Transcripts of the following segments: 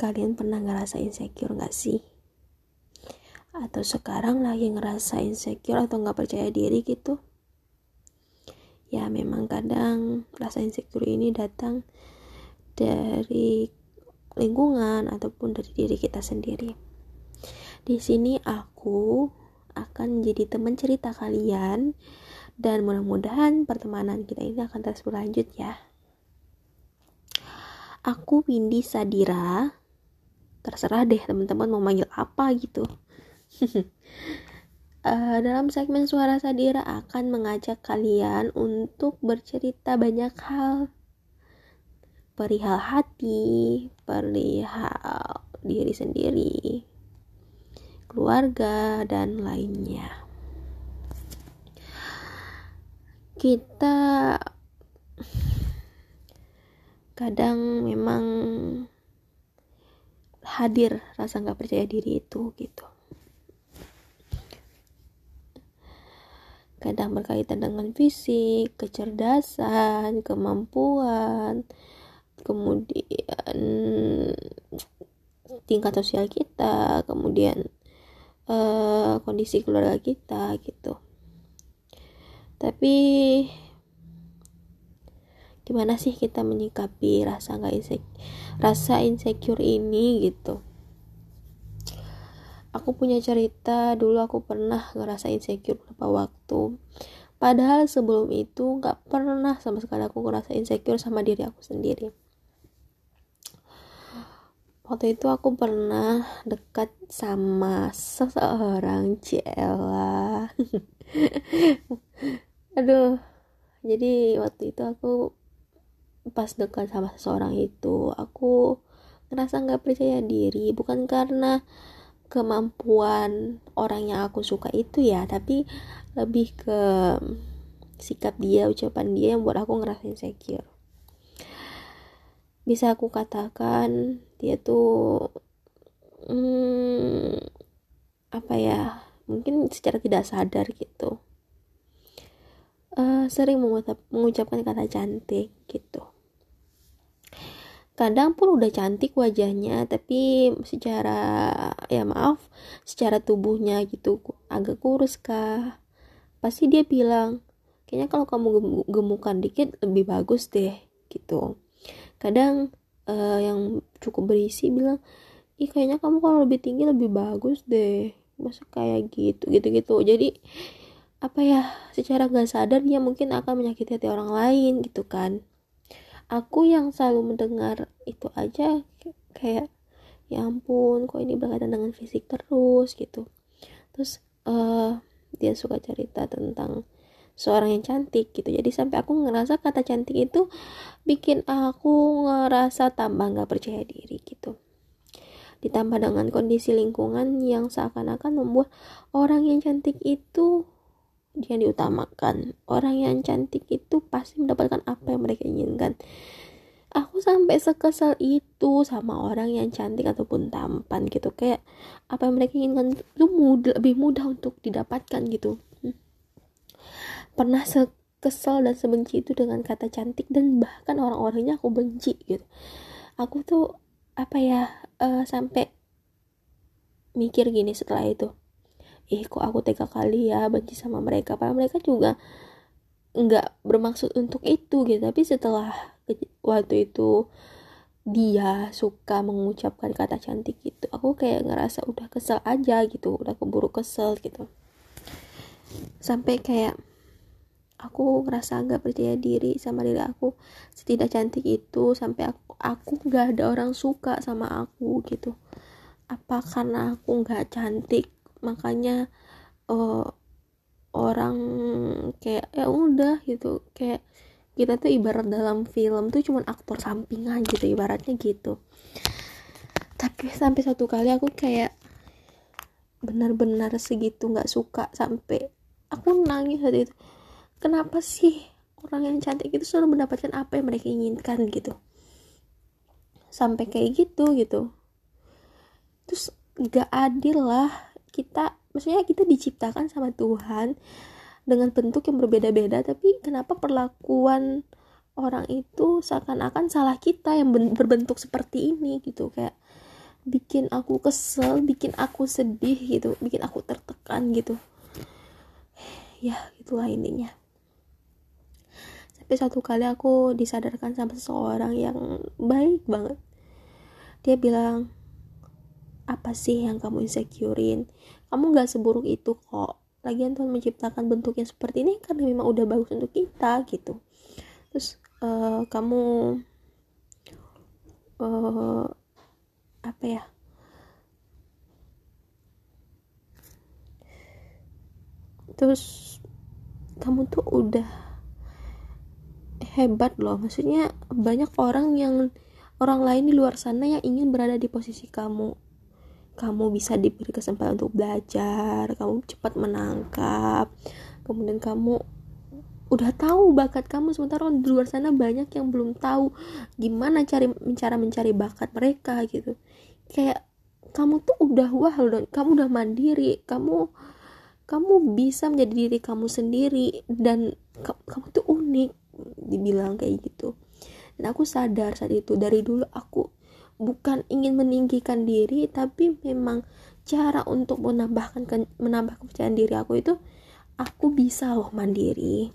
kalian pernah ngerasa insecure gak sih atau sekarang lagi ngerasa insecure atau nggak percaya diri gitu ya memang kadang rasa insecure ini datang dari lingkungan ataupun dari diri kita sendiri di sini aku akan jadi teman cerita kalian dan mudah-mudahan pertemanan kita ini akan terus berlanjut ya. Aku Windy Sadira. Terserah deh teman-teman mau manggil apa gitu. uh, dalam segmen suara Sadira akan mengajak kalian untuk bercerita banyak hal perihal hati, perihal diri sendiri, keluarga, dan lainnya. Kita kadang memang hadir rasa nggak percaya diri itu gitu. Kadang berkaitan dengan fisik, kecerdasan, kemampuan, kemudian tingkat sosial kita, kemudian uh, kondisi keluarga kita gitu tapi gimana sih kita menyikapi rasa nggak insecure rasa insecure ini gitu? Aku punya cerita dulu aku pernah ngerasa insecure beberapa waktu. Padahal sebelum itu nggak pernah sama sekali aku ngerasa insecure sama diri aku sendiri. Waktu itu aku pernah dekat sama seseorang Ciela aduh jadi waktu itu aku pas dekat sama seseorang itu aku ngerasa nggak percaya diri. Bukan karena kemampuan orang yang aku suka itu ya tapi lebih ke sikap dia ucapan dia yang buat aku ngerasa insecure. Bisa aku katakan dia tuh hmm, apa ya mungkin secara tidak sadar gitu. Uh, sering mengucap, mengucapkan kata cantik gitu kadang pun udah cantik wajahnya tapi secara ya maaf secara tubuhnya gitu agak kurus kah? Pasti dia bilang kayaknya kalau kamu gemukan dikit lebih bagus deh gitu. Kadang uh, yang cukup berisi bilang ih kayaknya kamu kalau lebih tinggi lebih bagus deh. Masa kayak gitu gitu gitu jadi apa ya secara gak sadar dia mungkin akan menyakiti hati orang lain gitu kan aku yang selalu mendengar itu aja kayak ya ampun kok ini berkaitan dengan fisik terus gitu. Terus uh, dia suka cerita tentang seorang yang cantik gitu. Jadi sampai aku ngerasa kata cantik itu bikin aku ngerasa tambah nggak percaya diri gitu. Ditambah dengan kondisi lingkungan yang seakan-akan membuat orang yang cantik itu dia diutamakan. Orang yang cantik itu pasti mendapatkan apa yang mereka inginkan. Aku sampai sekesal itu sama orang yang cantik ataupun tampan gitu. Kayak apa yang mereka inginkan itu mudah lebih mudah untuk didapatkan gitu. Pernah kesel dan sebenci itu dengan kata cantik dan bahkan orang-orangnya aku benci gitu. Aku tuh apa ya uh, sampai mikir gini setelah itu ih kok aku tega kali ya benci sama mereka? Padahal mereka juga nggak bermaksud untuk itu gitu. Tapi setelah waktu itu dia suka mengucapkan kata cantik gitu aku kayak ngerasa udah kesel aja gitu udah keburu kesel gitu. Sampai kayak aku ngerasa agak percaya diri sama diri aku setidak cantik itu sampai aku aku gak ada orang suka sama aku gitu. Apa karena aku nggak cantik makanya uh, orang kayak ya udah gitu. Kayak kita tuh ibarat dalam film tuh cuman aktor sampingan gitu ibaratnya gitu. Tapi sampai satu kali aku kayak benar-benar segitu nggak suka sampai aku nangis saat itu. Kenapa sih orang yang cantik itu selalu mendapatkan apa yang mereka inginkan? gitu. Sampai kayak gitu gitu. Terus gak adil lah kita maksudnya kita diciptakan sama Tuhan dengan bentuk yang berbeda-beda tapi kenapa perlakuan orang itu seakan-akan salah kita yang berbentuk seperti ini gitu? Kayak bikin aku kesel bikin aku sedih gitu. Bikin aku tertekan gitu. Ya itulah intinya. Sampai satu kali aku disadarkan sama seseorang yang baik banget. Dia bilang apa sih yang kamu insecurein? Kamu gak seburuk itu kok. Lagian Tuhan menciptakan bentuk yang seperti ini karena memang udah bagus untuk kita gitu. Terus uh, kamu uh, apa ya? Terus kamu tuh udah hebat loh. Maksudnya banyak orang yang orang lain di luar sana yang ingin berada di posisi kamu kamu bisa diberi kesempatan untuk belajar kamu cepat menangkap kemudian kamu udah tahu bakat kamu. Sementara di luar sana banyak yang belum tahu gimana cari cara mencari bakat mereka gitu. Kayak kamu tuh udah wah loh kamu udah mandiri kamu kamu bisa menjadi diri kamu sendiri dan kamu tuh unik dibilang kayak gitu. Dan aku sadar saat itu dari dulu aku bukan ingin meninggikan diri tapi memang cara untuk menambahkan menambah kepercayaan diri aku itu aku bisa loh mandiri.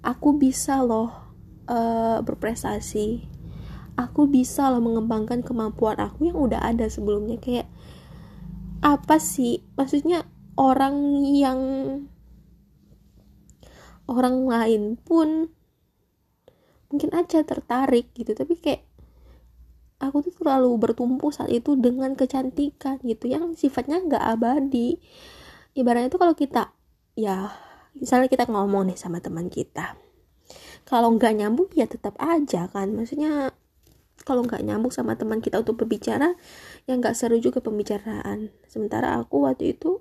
Aku bisa loh uh, berprestasi. Aku bisa loh mengembangkan kemampuan aku yang udah ada sebelumnya. Kayak apa sih? Maksudnya orang yang orang lain pun mungkin aja tertarik gitu. Tapi kayak aku tuh terlalu bertumpu saat itu dengan kecantikan gitu yang sifatnya nggak abadi. Ibaratnya itu kalau kita ya misalnya kita ngomong nih sama teman kita kalau nggak nyambung ya tetap aja kan. Maksudnya kalau nggak nyambung sama teman kita untuk berbicara ya nggak seru juga pembicaraan. Sementara aku waktu itu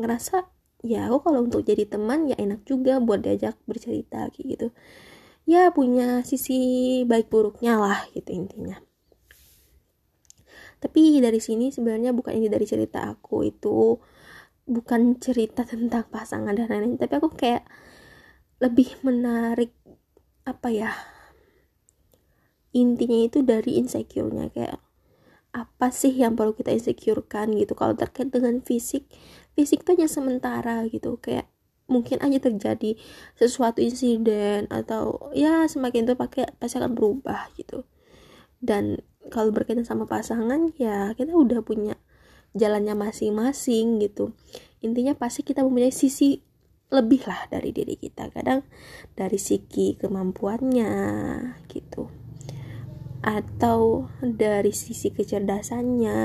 ngerasa ya aku kalau untuk jadi teman ya enak juga buat diajak bercerita gitu ya punya sisi baik buruknya lah gitu intinya. Tapi dari sini sebenarnya bukan ini dari cerita aku itu bukan cerita tentang pasangan dan lain-lain. Tapi aku kayak lebih menarik apa ya intinya itu dari insecure-nya. Kayak apa sih yang perlu kita insecurekan gitu. Kalau terkait dengan fisik fisik tuh hanya sementara gitu. Kayak mungkin aja terjadi sesuatu insiden atau ya semakin tuh pakai pasti akan berubah gitu. Dan kalau berkaitan sama pasangan ya kita udah punya jalannya masing-masing gitu. Intinya pasti kita mempunyai sisi lebih lah dari diri kita kadang dari segi kemampuannya gitu. Atau dari sisi kecerdasannya.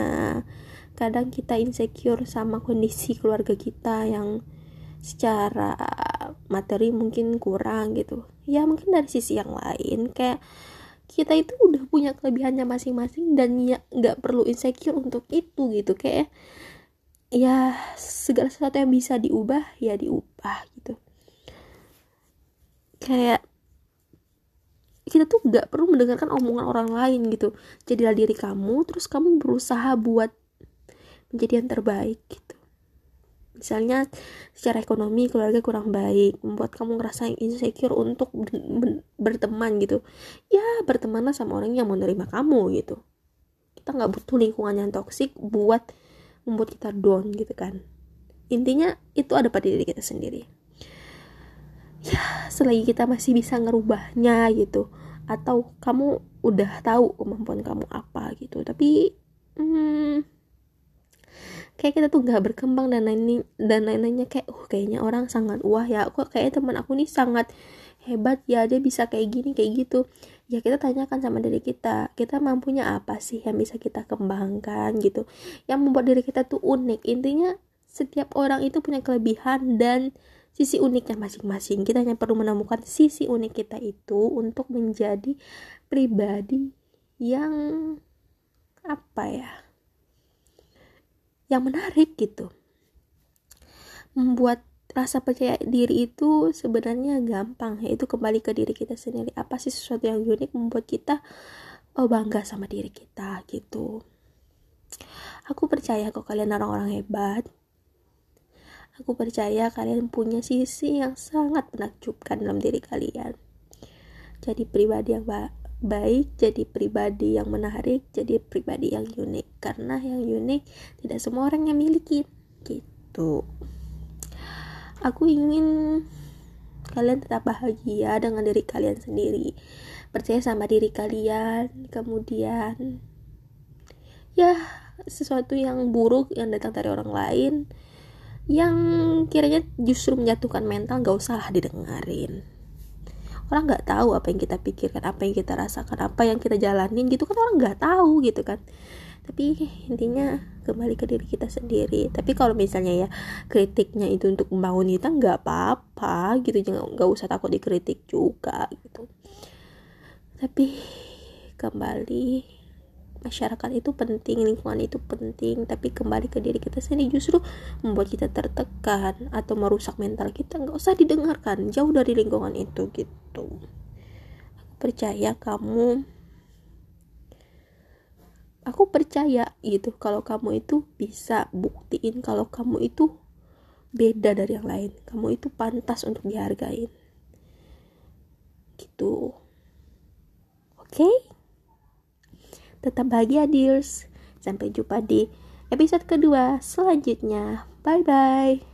Kadang kita insecure sama kondisi keluarga kita yang secara materi mungkin kurang gitu. Ya mungkin dari sisi yang lain kayak kita itu udah punya kelebihannya masing-masing dan ya nggak perlu insecure untuk itu gitu. Kayak ya segala sesuatu yang bisa diubah ya diubah gitu. Kayak kita tuh nggak perlu mendengarkan omongan orang lain gitu. Jadilah diri kamu terus kamu berusaha buat menjadi yang terbaik gitu misalnya secara ekonomi keluarga kurang baik membuat kamu ngerasa insecure untuk berteman gitu ya bertemanlah sama orang yang mau nerima kamu gitu. Kita nggak butuh lingkungan yang toksik buat membuat kita down gitu kan. Intinya itu ada pada diri kita sendiri. Ya selagi kita masih bisa ngerubahnya gitu atau kamu udah tahu kemampuan kamu apa gitu tapi hmm, kayak kita tuh nggak berkembang dan lain dan lain-lainnya kayak uh kayaknya orang sangat wah ya kok kayak teman aku nih sangat hebat ya dia bisa kayak gini kayak gitu. Ya kita tanyakan sama diri kita kita mampunya apa sih yang bisa kita kembangkan? Gitu. Yang membuat diri kita tuh unik intinya setiap orang itu punya kelebihan dan sisi uniknya masing-masing. Kita hanya perlu menemukan sisi unik kita itu untuk menjadi pribadi yang apa ya yang menarik gitu. Membuat rasa percaya diri itu sebenarnya gampang yaitu kembali ke diri kita sendiri. Apa sih sesuatu yang unik membuat kita oh bangga sama diri kita gitu. Aku percaya kok kalian orang-orang hebat. Aku percaya kalian punya sisi yang sangat menakjubkan dalam diri kalian. Jadi pribadi yang baik jadi pribadi yang menarik jadi pribadi yang unik. Karena yang unik tidak semua orang yang miliki. Gitu. Aku ingin kalian tetap bahagia dengan diri kalian sendiri. Percaya sama diri kalian. Kemudian ya sesuatu yang buruk yang datang dari orang lain yang kiranya justru menjatuhkan mental gak usah didengarin orang nggak tahu apa yang kita pikirkan apa yang kita rasakan apa yang kita jalanin gitu kan orang nggak tahu gitu kan. Tapi intinya kembali ke diri kita sendiri. Tapi kalau misalnya ya kritiknya itu untuk membangun kita nggak apa-apa gitu jangan nggak usah takut dikritik juga gitu. Tapi kembali masyarakat itu penting lingkungan itu penting tapi kembali ke diri kita sendiri. Justru membuat kita tertekan atau merusak mental kita nggak usah didengarkan jauh dari lingkungan itu gitu. Aku percaya kamu aku percaya gitu kalau kamu itu bisa buktiin kalau kamu itu beda dari yang lain. Kamu itu pantas untuk dihargain. Gitu. Oke? okay? Tetap bahagia dears. Sampai jumpa di episode kedua selanjutnya. Bye bye